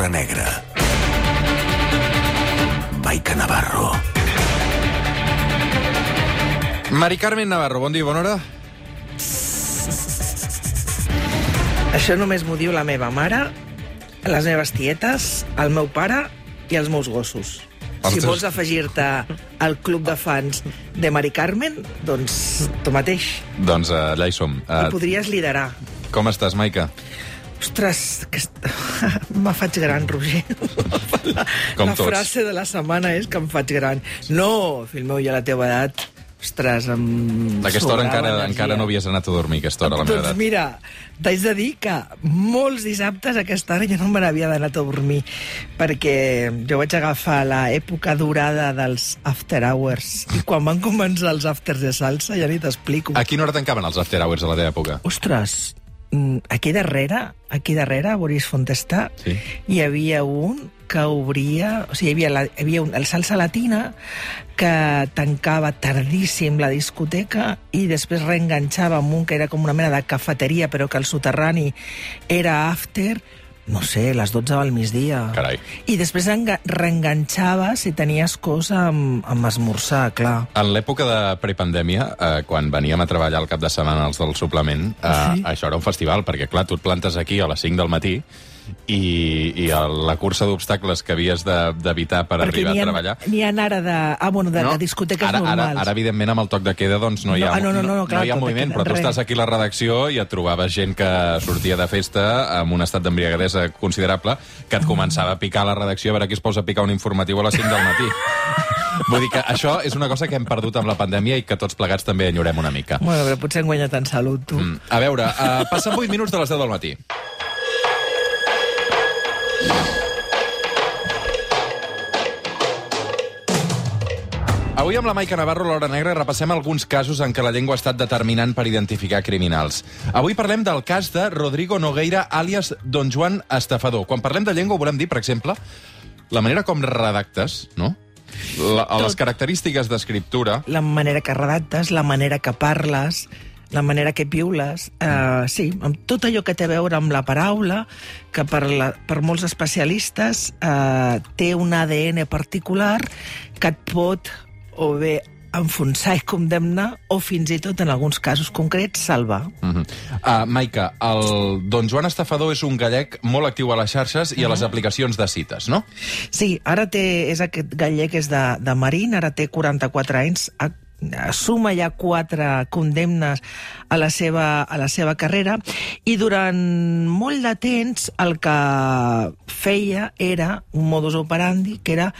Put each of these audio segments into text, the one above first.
l'hora negra. Maica Navarro. Mari Carmen Navarro, bon dia, bona hora. Això només m'ho diu la meva mare, les meves tietes, el meu pare i els meus gossos. Si vols afegir-te al club de fans de Mari Carmen, doncs tu mateix. Doncs uh, allà hi som. I Uh, podries liderar. com estàs, Maica? Ostres, que me faig gran, Roger. La, Com la tots. frase de la setmana és que em faig gran. No, fill meu, ja la teva edat, ostres, em A aquesta hora encara, energia. encara no havies anat a dormir, aquesta hora, a la meva Doncs edat. mira, t'haig de dir que molts dissabtes a aquesta hora jo no me n'havia d'anar a dormir perquè jo vaig agafar l'època durada dels after hours i quan van començar els afters de salsa ja ni t'explico. A quina hora tancaven els after hours a la teva època? Ostres, aquí darrere, aquí darrere, a Boris Fontestà, Sí. hi havia un que obria... O sigui, hi havia, la, hi havia un, el Salsa Latina que tancava tardíssim la discoteca i després reenganxava amb un que era com una mena de cafeteria, però que el soterrani era after, no sé, les 12 del migdia. Carai. I després enga- reenganxava si tenies cosa amb, amb esmorzar, clar. En l'època de prepandèmia, eh, quan veníem a treballar al cap de setmana els del suplement, eh, Sí. això era un festival, perquè, clar, tu et plantes aquí a les 5 del matí i, i el, la cursa d'obstacles que havies de- d'evitar per Perquè arribar n'hi a ha, treballar... n'hi ha ara de, ah, bueno, de, de discoteques ara, normals. Ara, ara, evidentment, amb el toc de queda, doncs, no hi ha, No, ah, no, no, no, clar, no hi ha de moviment, queda, però tu res. estàs aquí a la redacció i et trobaves gent que sortia de festa amb un estat d'embriagadesa considerable que et començava a picar a la redacció a veure qui es posa a picar un informatiu a les 5 del matí. Vull dir que això és una cosa que hem perdut amb la pandèmia i que tots plegats també enyorem una mica. Bueno, però potser hem guanyat en salut, tu. Mm. A veure, uh, passen 8 minuts de les 10 del matí. Avui amb la Maica Navarro, l'Hora Negra, repassem alguns casos en què la llengua ha estat determinant per identificar criminals. Avui parlem del cas de Rodrigo Nogueira, àlies Don Joan Estafador. Quan parlem de llengua, volem dir, per exemple, la manera com redactes, no? La, les característiques d'escriptura, La manera que redactes, la manera que parles, la manera que piules, eh, sí, amb tot allò que té a veure amb la paraula, que per, la, per molts especialistes eh, té un ADN particular que et pot o bé enfonsar i condemnar o fins i tot, en alguns casos concrets, salvar. Uh -huh. uh, Maica, el Don Joan Estafador és un gallec molt actiu a les xarxes i a les aplicacions de cites, no? Sí, ara té, és aquest gallec, és de, de Marín, ara té 44 anys, ha, suma ja quatre condemnes a la, seva, a la seva carrera i durant molt de temps el que feia era un modus operandi que era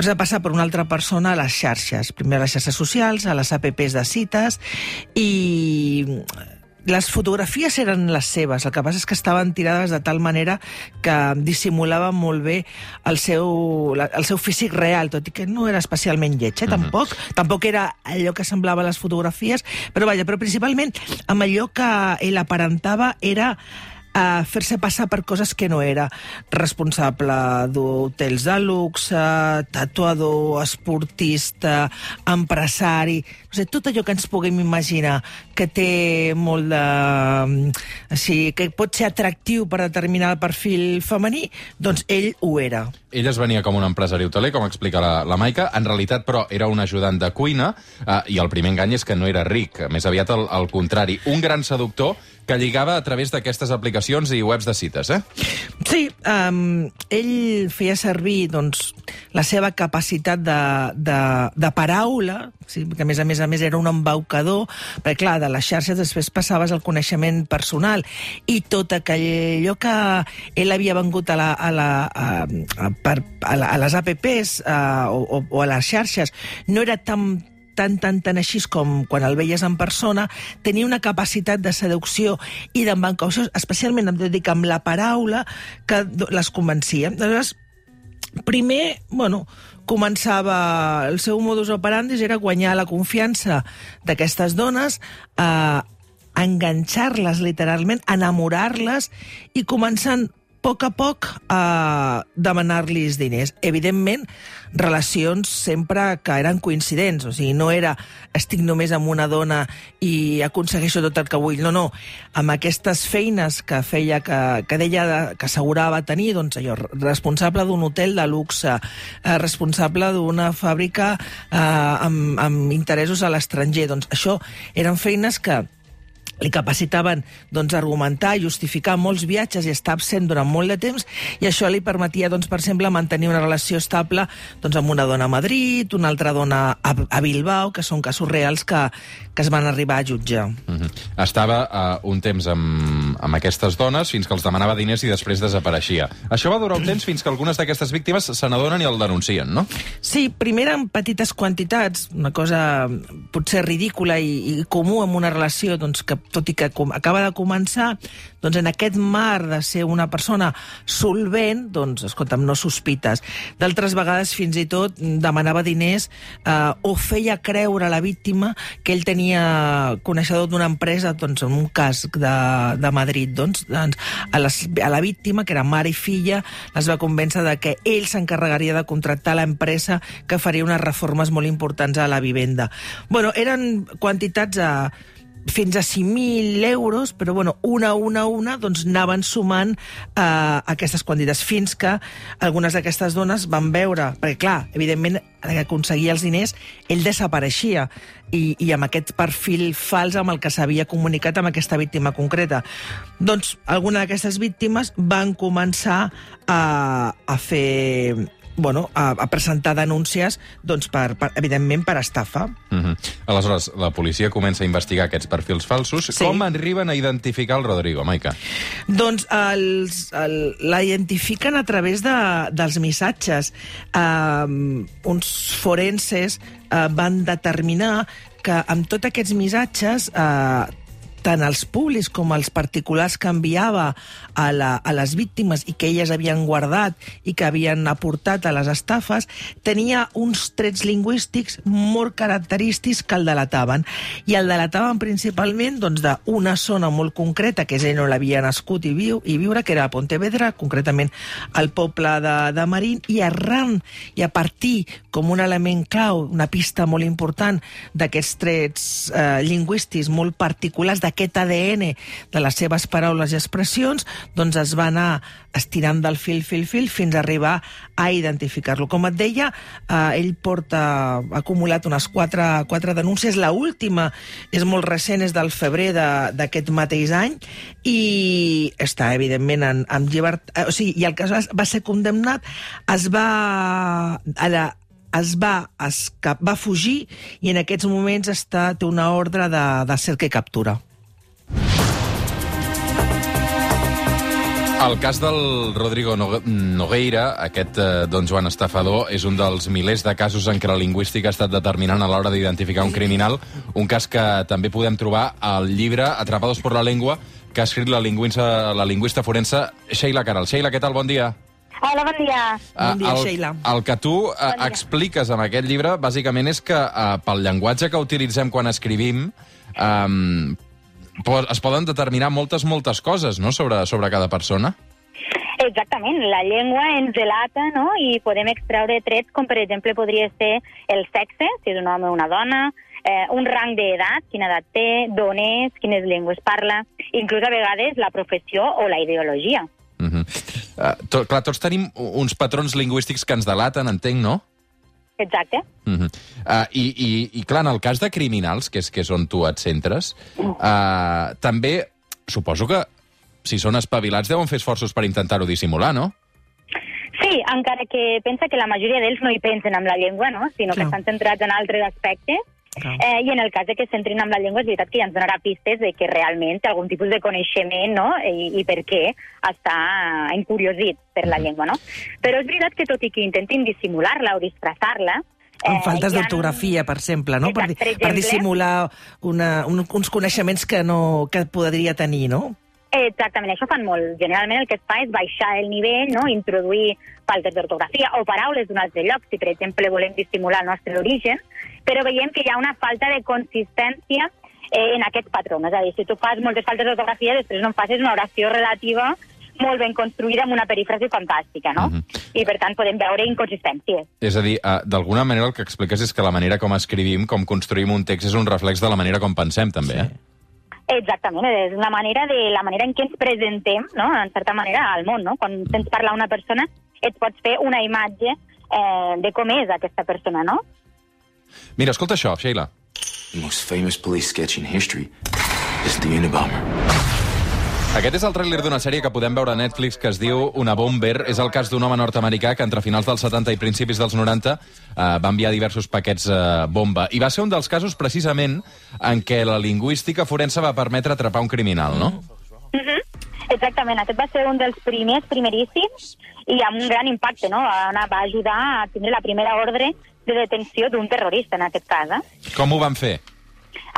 fer passar per una altra persona a les xarxes. Primer a les xarxes socials, a les apps de cites i les fotografies eren les seves, el que passa és que estaven tirades de tal manera que dissimulaven molt bé el seu, el seu físic real, tot i que no era especialment lleig, eh, tampoc. Tampoc era allò que semblava les fotografies, però vaja, però principalment amb allò que ell aparentava era a fer-se passar per coses que no era. Responsable d'hotels de luxe, tatuador, esportista, empresari... No sé, tot allò que ens puguem imaginar que té molt de... Així, que pot ser atractiu per determinar el perfil femení, doncs ell ho era. Ell es venia com un empresari hoteler, com explica la, la Maica. En realitat, però, era un ajudant de cuina eh, i el primer engany és que no era ric. Més aviat el contrari. Un gran seductor que lligava a través d'aquestes aplicacions i webs de cites, eh? Sí, um, ell feia servir doncs, la seva capacitat de, de, de paraula, sí, que a més a més a més era un embaucador, perquè clar, de les xarxes després passaves al coneixement personal i tot allò que ell havia vengut a, la, a, la, a, a, per, a, a les apps uh, o, o a les xarxes no era tan tan, tan, tan així com quan el veies en persona, tenia una capacitat de seducció i d'embancaució, especialment, em dic, amb la paraula, que les convencia. Aleshores, primer, bueno, començava el seu modus operandi era guanyar la confiança d'aquestes dones, eh, enganxar-les literalment, enamorar-les i començant poc a poc eh, demanar-los diners. Evidentment, relacions sempre que eren coincidents, o sigui, no era estic només amb una dona i aconsegueixo tot el que vull, no, no. Amb aquestes feines que feia, que, que deia que assegurava tenir, doncs allò, responsable d'un hotel de luxe, eh, responsable d'una fàbrica eh, amb, amb interessos a l'estranger, doncs això eren feines que li capacitaven doncs, argumentar, justificar molts viatges i estar absent durant molt de temps, i això li permetia, doncs, per exemple, mantenir una relació estable doncs, amb una dona a Madrid, una altra dona a, a Bilbao, que són casos reals que, que es van arribar a jutjar. Mm -hmm. Estava uh, un temps amb, amb aquestes dones fins que els demanava diners i després desapareixia. Això va durar un temps fins que algunes d'aquestes víctimes se n'adonen i el denuncien, no? Sí, primer en petites quantitats, una cosa potser ridícula i, i comú en una relació doncs, que tot i que com, acaba de començar, doncs en aquest mar de ser una persona solvent, doncs, escolta'm, no sospites. D'altres vegades, fins i tot, demanava diners eh, o feia creure a la víctima que ell tenia coneixedor d'una empresa, doncs, en un cas de, de Madrid, doncs, doncs a, les, a la víctima, que era mare i filla, les va convèncer de que ell s'encarregaria de contractar l'empresa que faria unes reformes molt importants a la vivenda. Bueno, eren quantitats a eh, fins a 5.000 euros, però bueno, una, una, una, doncs anaven sumant eh, aquestes quantitats, fins que algunes d'aquestes dones van veure, perquè clar, evidentment, que aconseguia els diners, ell desapareixia, i, i amb aquest perfil fals amb el que s'havia comunicat amb aquesta víctima concreta. Doncs alguna d'aquestes víctimes van començar a, a fer bueno, a, a presentar denúncies, doncs, per, per, evidentment, per estafa. Uh -huh. Aleshores, la policia comença a investigar aquests perfils falsos. Sí. Com arriben a identificar el Rodrigo, Maica? Doncs els, el, la identifiquen a través de, dels missatges. Um, uns forenses uh, van determinar que amb tots aquests missatges uh, tant els públics com els particulars que enviava a, la, a les víctimes i que elles havien guardat i que havien aportat a les estafes, tenia uns trets lingüístics molt característics que el delataven. I el delataven principalment doncs, d'una zona molt concreta, que és no l'havia nascut i, viu, i viure, que era a Pontevedra, concretament al poble de, de Marín, i arran i a partir com un element clau, una pista molt important d'aquests trets eh, lingüístics molt particulars, d'aquest ADN de les seves paraules i expressions, doncs es va anar estirant del fil, fil, fil, fins a arribar a identificar-lo. Com et deia, eh, ell porta ha acumulat unes quatre, quatre denúncies. La última és molt recent, és del febrer d'aquest mateix any, i està, evidentment, en, en llibertat... Eh, o sigui, i el cas va ser condemnat, es va... A la, es va, escap, va fugir i en aquests moments està, té una ordre de, de cerca i captura. El cas del Rodrigo Nogueira, aquest eh, don Joan estafador, és un dels milers de casos en què la lingüística ha estat determinant a l'hora d'identificar un criminal, un cas que també podem trobar al llibre Atrapados por la lengua, que ha escrit la lingüista, la lingüista forense Sheila Caral. Sheila, què tal? Bon dia. Hola, bon dia. Bon dia, el, Sheila. El que tu uh, bon expliques amb aquest llibre, bàsicament, és que uh, pel llenguatge que utilitzem quan escrivim, um, es poden determinar moltes, moltes coses no? sobre, sobre cada persona. Exactament, la llengua ens delata no? i podem extreure trets com, per exemple, podria ser el sexe, si és un home o una dona, eh, un rang d'edat, quina edat té, d'on és, quines llengües parla, inclús a vegades la professió o la ideologia. Uh -huh. uh, to, clar, tots tenim uns patrons lingüístics que ens delaten, entenc, no? Exacte. Uh -huh. uh, i, i, I, clar, en el cas de criminals, que és, que és on tu et centres, uh, també suposo que, si són espavilats, deuen fer esforços per intentar-ho dissimular, no? Sí, encara que pensa que la majoria d'ells no hi pensen amb la llengua, no? sinó que estan centrats en altres aspectes. Eh, I en el cas de que s'entrin amb la llengua, és veritat que ja ens donarà pistes de que realment té algun tipus de coneixement no? I, i per què està encuriosit per la llengua. No? Però és veritat que tot i que intentin dissimular-la o disfressar-la, amb eh, faltes d'ortografia, per exemple, no? Exacte, per, per, exemple, per dissimular una, un, uns coneixements que, no, que podria tenir, no? Exactament, això fan molt. Generalment el que es fa és baixar el nivell, no? introduir faltes d'ortografia o paraules d'un altre lloc, si per exemple volem dissimular el nostre origen, però veiem que hi ha una falta de consistència eh, en aquest patró. És a dir, si tu fas moltes faltes d'ortografia, després no em facis una oració relativa molt ben construïda amb una perífrasi fantàstica, no? Uh -huh. I per tant podem veure inconsistències. És a dir, uh, d'alguna manera el que expliques és que la manera com escrivim, com construïm un text, és un reflex de la manera com pensem, també, sí. eh? Exactament, és una manera de la manera en què ens presentem, no?, en certa manera, al món, no? Quan sents parlar una persona, et pots fer una imatge eh, de com és aquesta persona, no? Mira, escolta això, Sheila. The most famous police sketch in history is the Unabomber. Aquest és el tràiler d'una sèrie que podem veure a Netflix que es diu Una Bomber. És el cas d'un home nord-americà que entre finals dels 70 i principis dels 90 eh, va enviar diversos paquets eh, bomba. I va ser un dels casos precisament en què la lingüística forense va permetre atrapar un criminal, no? Mm -hmm. Exactament, aquest va ser un dels primers, primeríssims, i amb un gran impacte, no? Va, va ajudar a tindre la primera ordre de detenció d'un terrorista, en aquest cas. Eh? Com ho van fer?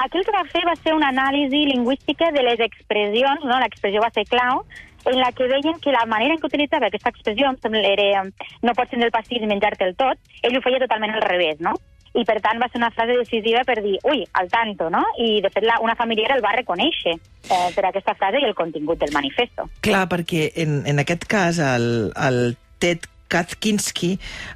Aquí el que va fer va ser una anàlisi lingüística de les expressions, no? l'expressió va ser clau, en la que veien que la manera en què utilitzava aquesta expressió era no pots tenir el pastís i menjar-te el tot, ell ho feia totalment al revés, no? I per tant va ser una frase decisiva per dir, ui, al tanto, no? I de fet la, una familiar el va reconèixer eh, per aquesta frase i el contingut del manifesto. Clar, perquè en, en aquest cas el, el Ted Kaczynski,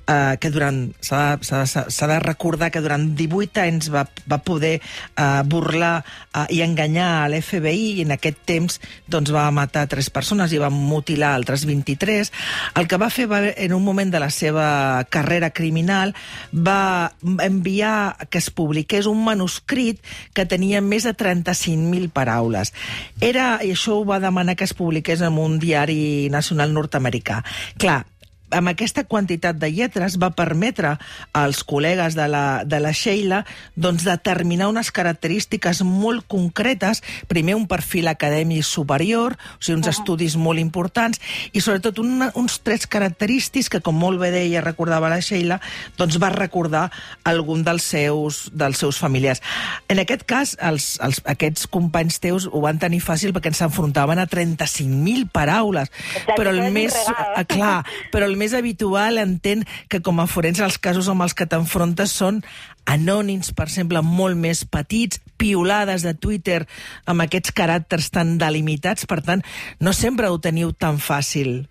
eh, que durant s'ha de recordar que durant 18 anys va, va poder eh, burlar eh, i enganyar a l'FBI i en aquest temps doncs, va matar tres persones i va mutilar altres 23. El que va fer va, en un moment de la seva carrera criminal va enviar que es publiqués un manuscrit que tenia més de 35.000 paraules. Era, i això ho va demanar que es publiqués en un diari nacional nord-americà. Clar, amb aquesta quantitat de lletres va permetre als col·legues de la, de la Sheila doncs, determinar unes característiques molt concretes, primer un perfil acadèmic superior, o sigui, uns uh -huh. estudis molt importants, i sobretot una, uns trets característics que, com molt bé deia, recordava la Sheila, doncs va recordar algun dels seus, dels seus familiars. En aquest cas, els, els, aquests companys teus ho van tenir fàcil perquè ens enfrontaven a 35.000 paraules, Exacte, però el més... Regal. Clar, però el més habitual entén que com a forense els casos amb els que t'enfrontes són anònims, per exemple, molt més petits, piolades de Twitter amb aquests caràcters tan delimitats, per tant, no sempre ho teniu tan fàcil.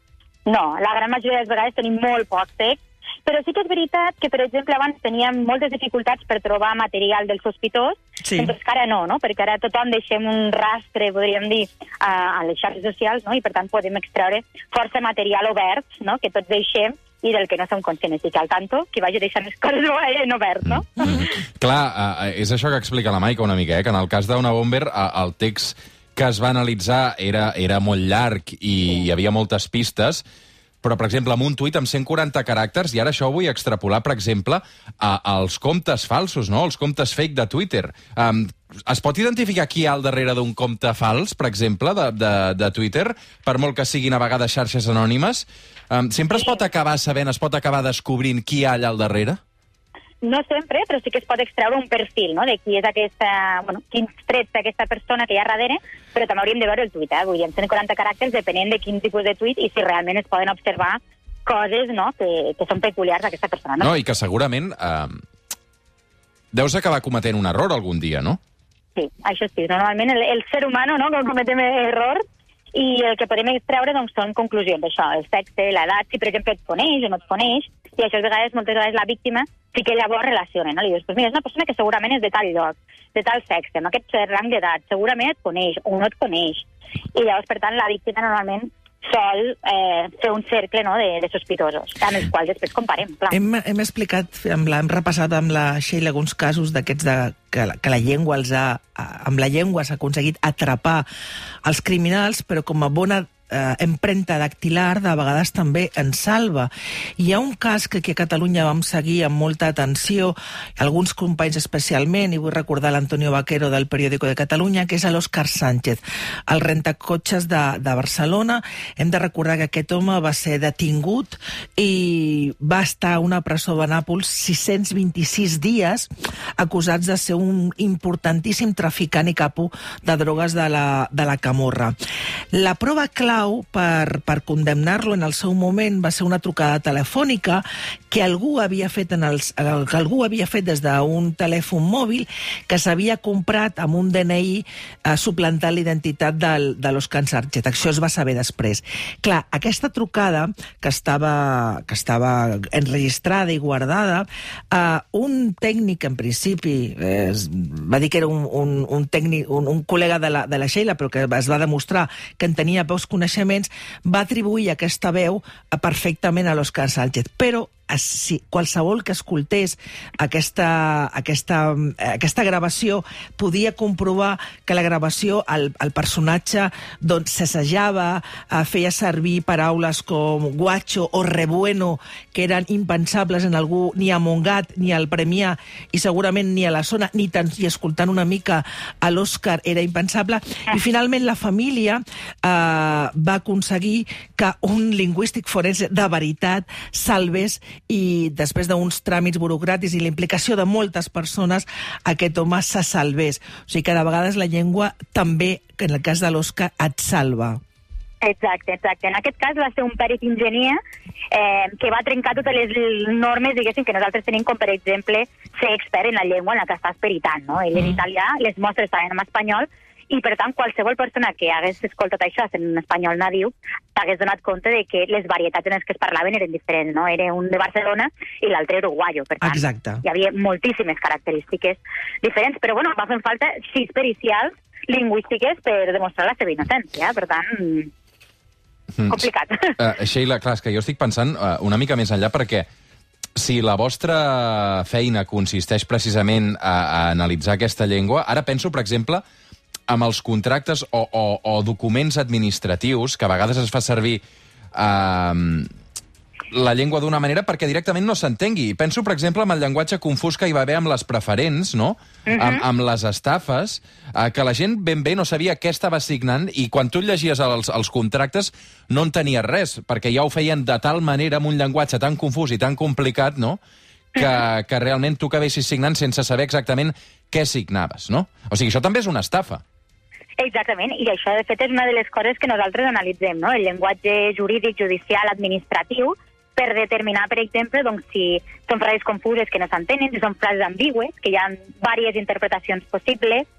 No, la gran majoria de les vegades tenim molt poc text, però sí que és veritat que, per exemple, abans teníem moltes dificultats per trobar material del sospitós, sí. doncs que ara no, no? perquè ara tothom deixem un rastre, podríem dir, a, a les xarxes socials, no? i per tant podem extreure força material obert, no? que tots deixem i del que no som conscients. I que al tanto, qui vagi deixant les coses en obert, no? Mm. -hmm. Clar, uh, és això que explica la Maica una mica, eh? que en el cas d'una bomber, uh, el text que es va analitzar era, era molt llarg i hi havia moltes pistes, però, per exemple, amb un tuit amb 140 caràcters, i ara això ho vull extrapolar, per exemple, a, als comptes falsos, no? els comptes fake de Twitter. Um, es pot identificar qui hi ha al darrere d'un compte fals, per exemple, de, de, de Twitter, per molt que siguin a vegades xarxes anònimes? Um, sempre es pot acabar sabent, es pot acabar descobrint qui hi ha allà al darrere? No sempre, però sí que es pot extreure un perfil, no?, de qui és aquesta, bueno, quins trets d'aquesta persona que hi ha darrere, però també hauríem de veure el tuit, eh? Vull dir, en 140 caràcters depenent de quin tipus de tuit i si realment es poden observar coses, no?, que, que són peculiars d'aquesta persona, no? No, i que segurament eh, deus acabar cometent un error algun dia, no? Sí, això sí. Normalment el, el ser humano, no?, quan cometem errors, i el que podem extreure doncs, són conclusions d'això, el sexe, l'edat, si per exemple et coneix o no et coneix, i això de vegades, moltes vegades la víctima sí que llavors relaciona, no? Li dius, pues mira, és una persona que segurament és de tal lloc, de tal sexe, no? aquest rang d'edat, segurament et coneix o no et coneix. I llavors, per tant, la víctima normalment sol eh, fer un cercle no, de, de sospitosos, amb els quals després comparem. Clar. Hem, hem explicat, amb la, hem repassat amb la Sheila alguns casos d'aquests de, que, que la llengua els ha, amb la llengua s'ha aconseguit atrapar els criminals, però com a bona eh, empremta dactilar de vegades també en salva. Hi ha un cas que aquí a Catalunya vam seguir amb molta atenció, alguns companys especialment, i vull recordar l'Antonio Vaquero del Periódico de Catalunya, que és l'Òscar Sánchez, el rentacotxes de, de Barcelona. Hem de recordar que aquest home va ser detingut i va estar a una presó de Nàpols 626 dies acusats de ser un importantíssim traficant i capo de drogues de la, de la camorra. La prova clau clau per, per condemnar-lo en el seu moment va ser una trucada telefònica que algú havia fet, en els, que algú havia fet des d'un telèfon mòbil que s'havia comprat amb un DNI eh, suplantant l'identitat de l'Oscar Sarget. Això es va saber després. Clar, aquesta trucada, que estava, que estava enregistrada i guardada, eh, un tècnic, en principi, eh, va dir que era un, un, un tècnic, un, un col·lega de la, de la Sheila, però que es va demostrar que en tenia pocs coneixements, va atribuir aquesta veu perfectament a l'Òscar Sánchez. Però si qualsevol que escoltés aquesta, aquesta, aquesta gravació podia comprovar que la gravació, el, el personatge doncs, s'assejava, eh, feia servir paraules com guacho o rebueno, que eren impensables en algú ni a Montgat ni al Premià i segurament ni a la zona, ni tan i escoltant una mica a l'Òscar era impensable. I finalment la família eh, va aconseguir que un lingüístic forense de veritat salvés i després d'uns tràmits burocràtics i la implicació de moltes persones, aquest home se salvés. O sigui que de vegades la llengua també, en el cas de l'Òscar, et salva. Exacte, exacte. En aquest cas va ser un perit ingenier eh, que va trencar totes les normes, diguéssim, que nosaltres tenim com, per exemple, ser expert en la llengua en la que estàs peritant, no? Ell mm. en italià, les mostres estaven en espanyol, i per tant qualsevol persona que hagués escoltat això en un espanyol nadiu t'hagués donat compte de que les varietats en les que es parlaven eren diferents, no? Era un de Barcelona i l'altre uruguayo, per tant Exacte. hi havia moltíssimes característiques diferents, però bueno, va fer falta sis pericials lingüístiques per demostrar la seva innocència, per tant, mm. complicat. Uh, Sheila, clar, és que jo estic pensant uh, una mica més enllà perquè si la vostra feina consisteix precisament a, a analitzar aquesta llengua, ara penso, per exemple, amb els contractes o, o, o documents administratius, que a vegades es fa servir eh, la llengua d'una manera perquè directament no s'entengui. Penso, per exemple, en el llenguatge confús que hi va haver amb les preferents, no? Uh -huh. amb, amb les estafes, eh, que la gent ben bé no sabia què estava signant i quan tu llegies els, els contractes no entenies res, perquè ja ho feien de tal manera amb un llenguatge tan confús i tan complicat, no?, que, que realment tu acabessis signant sense saber exactament què signaves, no? O sigui, això també és una estafa. Exactament, i això de fet és una de les coses que nosaltres analitzem, no? el llenguatge jurídic, judicial, administratiu, per determinar, per exemple, doncs, si són frases confuses que no s'entenen, si són frases ambigües, que hi ha diverses interpretacions possibles,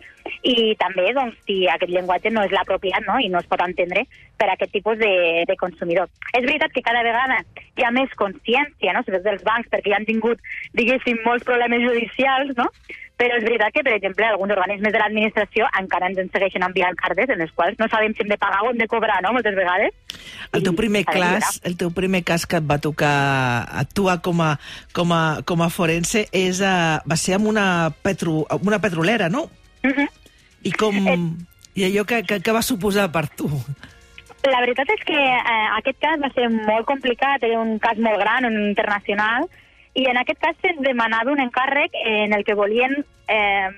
i també doncs, si aquest llenguatge no és l'apropiat no? i no es pot entendre per aquest tipus de, de consumidor. És veritat que cada vegada hi ha més consciència, no? sobretot dels bancs, perquè ja han tingut, diguéssim, molts problemes judicials, no? Però és veritat que, per exemple, alguns organismes de l'administració encara ens en segueixen enviant cartes en les quals no sabem si hem de pagar o hem de cobrar, no?, moltes vegades. El teu primer, cas, el teu primer cas que et va tocar actuar com a, com a, com a forense és a, va ser amb una, petro, una petrolera, no? Uh -huh. I com... Eh... I allò que, que, que va suposar per tu? La veritat és que eh, aquest cas va ser molt complicat, era un cas molt gran, un internacional, i en aquest cas se'ns demanava un encàrrec en el que volien, eh,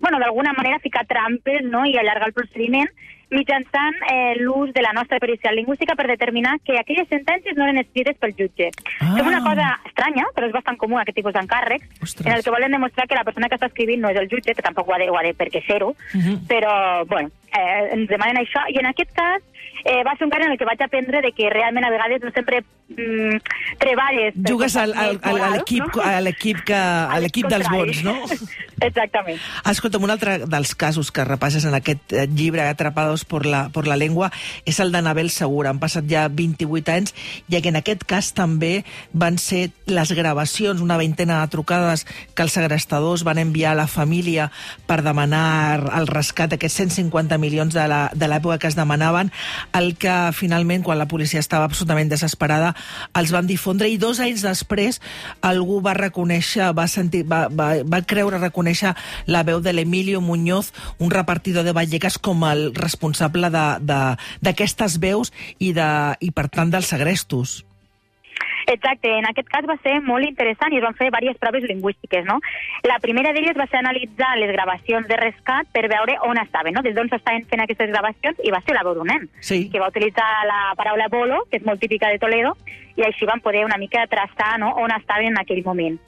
bueno, d'alguna manera ficar trampes no? i allargar el procediment mitjançant eh, l'ús de la nostra pericial lingüística per determinar que aquelles sentències no eren escrites pel jutge. Ah. És una cosa estranya, però és bastant comú aquest tipus d'encàrrecs, en el que volen demostrar que la persona que està escrivint no és el jutge, que tampoc ho ha de, ho ha de per què ser-ho, uh mhm. -huh. però, bueno, eh, ens demanen això, i en aquest cas eh, va ser un cas en el que vaig aprendre de que realment a vegades no sempre mm, treballes... Jugues al, al, al, a l'equip no? a l'equip que a l'equip dels bons, no? Exactament. Escolta'm, un altre dels casos que repasses en aquest eh, llibre Atrapados por la, por la Lengua és el d'Anabel Segura. Han passat ja 28 anys i que en aquest cas també van ser les gravacions, una vintena de trucades que els segrestadors van enviar a la família per demanar el rescat d'aquests 150 milions de l'època que es demanaven, el que finalment, quan la policia estava absolutament desesperada, els van difondre i dos anys després algú va reconèixer, va, sentir, va, va, va creure reconèixer conèixer la veu de l'Emilio Muñoz, un repartidor de Vallecas, com el responsable d'aquestes veus i, de, i, per tant, dels segrestos. Exacte, en aquest cas va ser molt interessant i es van fer diverses proves lingüístiques, no? La primera d'elles va ser analitzar les gravacions de rescat per veure on estaven, no? Des d'on s'estaven fent aquestes gravacions i va ser la nen, sí. que va utilitzar la paraula bolo, que és molt típica de Toledo, i així van poder una mica traçar no? on estaven en aquell moment.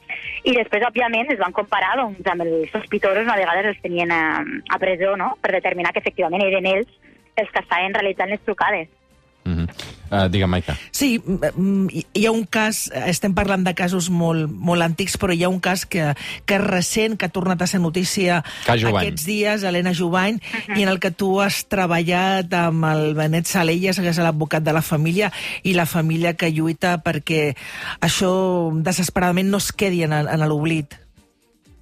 I després, òbviament, es van comparar doncs, amb els sospitosos, a vegades els tenien a, a presó, no?, per determinar que efectivament eren ells els que estaven realitzant les trucades. Mm Uh, digue'm, Maica. Sí, mm, hi hi ha un cas, estem parlant de casos molt, molt antics, però hi ha un cas que, que és recent, que ha tornat a ser notícia aquests dies, Helena Jovany, i en el que tu has treballat amb el Benet Salelles, que és l'advocat de la família, i la família que lluita perquè això desesperadament no es quedi en, en l'oblit.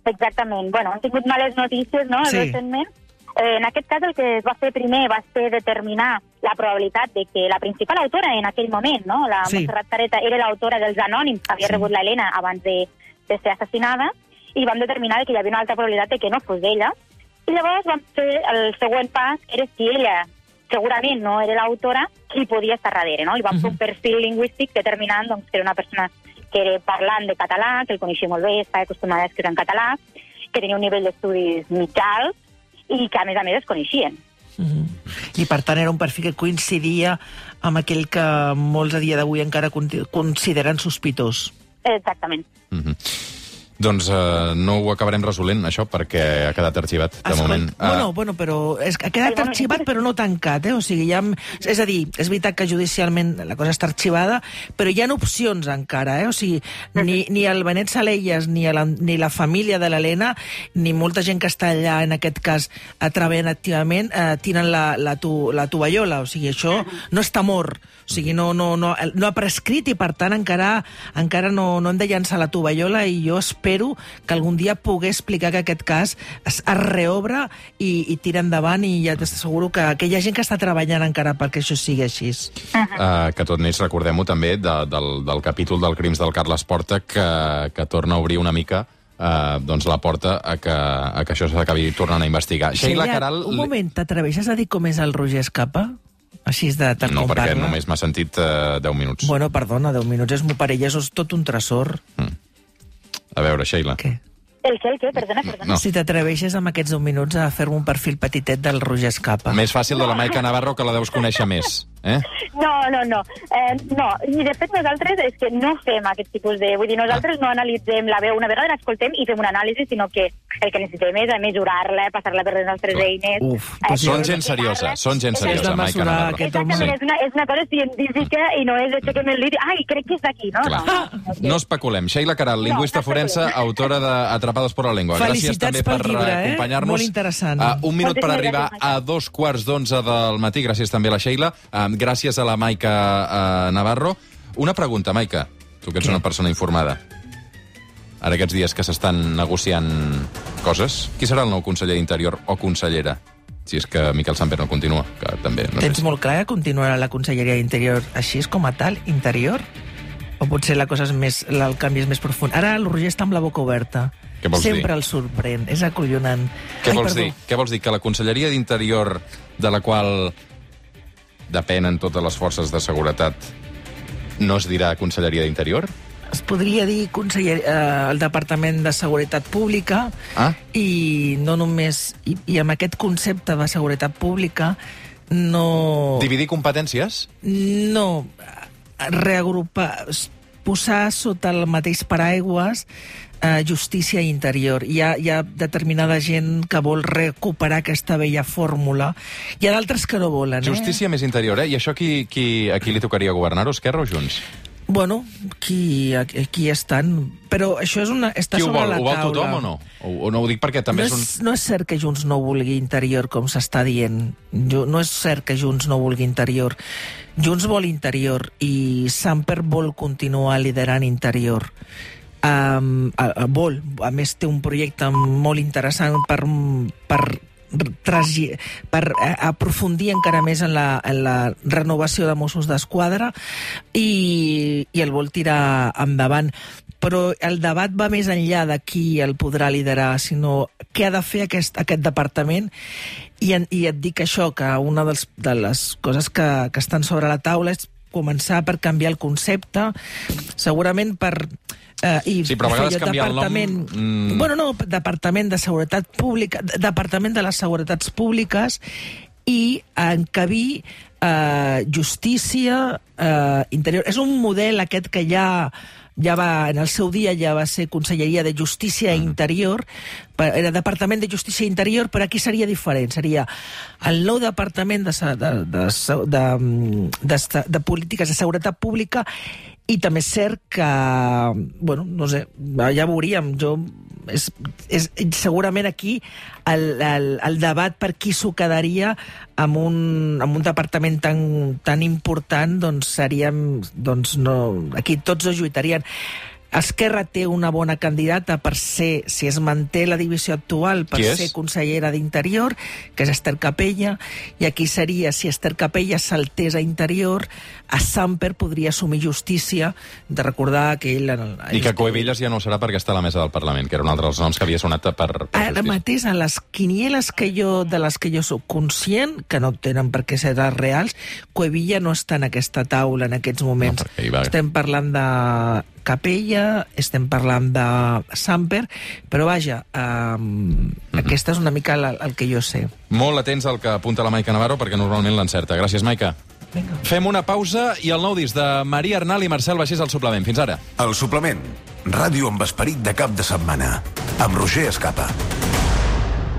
Exactament. Bueno, han tingut males notícies, no?, Sí. recentment. Eh, en aquest cas el que es va fer primer va ser determinar la probabilitat de que la principal autora en aquell moment, no?, la Sí. Montserrat Careta, era l'autora dels anònims que havia Sí. rebut l'Helena abans de, de ser assassinada, i vam determinar que hi havia una alta probabilitat de que no fos ella. I llavors vam fer el següent pas, que era si ella segurament no era l'autora, qui podia estar darrere, no? I vam fer un perfil lingüístic determinant doncs, que era una persona que era parlant de català, que el coneixia molt bé, estava acostumada a escriure en català, que tenia un nivell d'estudis mitjals i que, a més a més, es coneixien. Mm. I, per tant, era un perfil que coincidia amb aquell que molts a dia d'avui encara consideren sospitós. Exactament. Mm -hmm. Doncs uh, no ho acabarem resolent, això, perquè ha quedat arxivat, de Escolta, moment. Ah, Bueno, bueno, però és, ha quedat bueno. arxivat però no tancat, eh? O sigui, ha, és a dir, és veritat que judicialment la cosa està arxivada, però hi ha opcions encara, eh? O sigui, ni, ni el Benet Salelles, ni, la, ni la família de l'Helena, ni molta gent que està allà, en aquest cas, a treballant activament, eh, tiren la, la, tu, la tovallola. O sigui, això no està mort. O sigui, no, no, no, no ha prescrit i, per tant, encara, encara no, no hem de llançar la tovallola i jo espero que algun dia pugui explicar que aquest cas es, es reobre i, i tira endavant i ja t'asseguro que, que hi ha gent que està treballant encara perquè això sigui així. Uh, que tot neix, recordem-ho també, de, del, del capítol del Crims del Carles Porta, que, que torna a obrir una mica uh, doncs la porta a que, a que això s'acabi tornant a investigar. Sheila Sheila, Caral... Un moment, t'atreveixes a dir com és el Roger Escapa? Així de tant No, perquè parla? només m'ha sentit uh, 10 minuts. Bueno, perdona, 10 minuts és molt per ella, és tot un tresor. A veure, Sheila. Què? El què, el què? Perdona, perdona. No. Si t'atreveixes amb aquests 10 minuts a fer-me un perfil petitet del Roger Escapa. Més fàcil de la Maica Navarro, que la deus conèixer més. Eh? No, no, no. Eh, no, i de fet nosaltres és que no fem aquest tipus de... Vull dir, nosaltres no analitzem la veu una vegada, l'escoltem i fem una anàlisi, sinó que el que necessitem és mesurar-la, passar-la per les nostres Clar. eines... Uf, eh, Són gent seriosa, són gent seriosa, Maica Navarro. Exactament, és, una, és una cosa científica i no és aixequem el dit ai, crec que és d'aquí, no? Clar. No, no, No especulem. Sheila Caral, lingüista no forense, especulem. autora de Atrapados por la lengua. Gràcies també per llibre, eh? acompanyar-nos. Molt interessant. Uh, un minut per arribar a dos quarts d'onze del matí. Gràcies també a la Sheila. Uh, gràcies a la Maica uh, Navarro. Una pregunta, Maica. Tu que ets Què? una persona informada. Ara aquests dies que s'estan negociant coses, qui serà el nou conseller d'Interior o consellera? Si és que Miquel Samper no continua, que també... No Tens sé. molt clar que continuarà la Conselleria d'Interior així com a tal, interior? O potser la cosa és més, el canvi és més profund? Ara el Roger està amb la boca oberta. Què vols Sempre dir? el sorprèn, és acollonant. Què Ai, vols perdó. dir? Què vols dir? Que la Conselleria d'Interior, de la qual depenen totes les forces de seguretat, no es dirà Conselleria d'Interior? Es podria dir conseller, eh, el Departament de Seguretat Pública Ah. i no només... I, I amb aquest concepte de seguretat pública no... Dividir competències? No, reagrupar, posar sota el mateix paraigües eh, justícia interior. Hi ha, hi ha determinada gent que vol recuperar aquesta vella fórmula. Hi ha d'altres que no volen. Justícia més interior, eh? I això qui, qui, a qui li tocaria governar-ho, Esquerra o Junts? Eh? Bueno, qui, aquí estan... Però això és una, està qui sobre vol? la Ho vol taula. tothom o no? O, o no ho dic perquè també no és un... és, no és cert que Junts no vulgui interior, com s'està dient. Jo, no és cert que Junts no vulgui interior. Junts vol interior i Samper vol continuar liderant interior. Um, a, a, vol. A més, té un projecte molt interessant per, per per aprofundir encara més en la, en la renovació de Mossos d'Esquadra i, i el vol tirar endavant. Però el debat va més enllà de qui el podrà liderar, sinó què ha de fer aquest, aquest departament. I, I et dic això, que una dels, de les coses que, que estan sobre la taula és començar per canviar el concepte, segurament per... Eh, i Sí, però a vegades canviar el nom, mm. Bueno, no, Departament de Seguretat Pública, Departament de les Seguretats Públiques i encabir eh, justícia, eh, interior. És un model aquest que ja ja va, en el seu dia ja va ser Conselleria de Justícia i Interior, era Departament de Justícia Interior, però aquí seria diferent. Seria el nou Departament de, se- de, de, de, de, de, de Polítiques de Seguretat Pública i també és cert que, bueno, no sé, ja veuríem, jo és, és segurament aquí el, el, el debat per qui s'ho quedaria amb un, amb un departament tan, tan important doncs seríem doncs no, aquí tots ho lluitarien Esquerra té una bona candidata per ser, si es manté la divisió actual, per ser consellera d'Interior, que és Esther Capella, i aquí seria, si Esther Capella saltés a Interior, a Samper podria assumir justícia, de recordar que ell... En el, I que Cuevillas ja no serà perquè està a la mesa del Parlament, que era un altre dels noms que havia sonat per, per Ara justícia. mateix, a les quinieles que jo, de les que jo sóc conscient, que no tenen per què ser les reals, Cuevilla no està en aquesta taula en aquests moments. No, va- Estem parlant de Capella, estem parlant de Samper, però vaja, um, Mhm. aquesta és una mica el, el que jo sé. Molt atents al que apunta la Maica Navarro, perquè normalment l'encerta. Gràcies, Maica. Vinga. Fem una pausa i el nou disc de Maria Arnal i Marcel Baixés al suplement. Fins ara. El suplement. Ràdio amb esperit de cap de setmana. Amb Roger Escapa.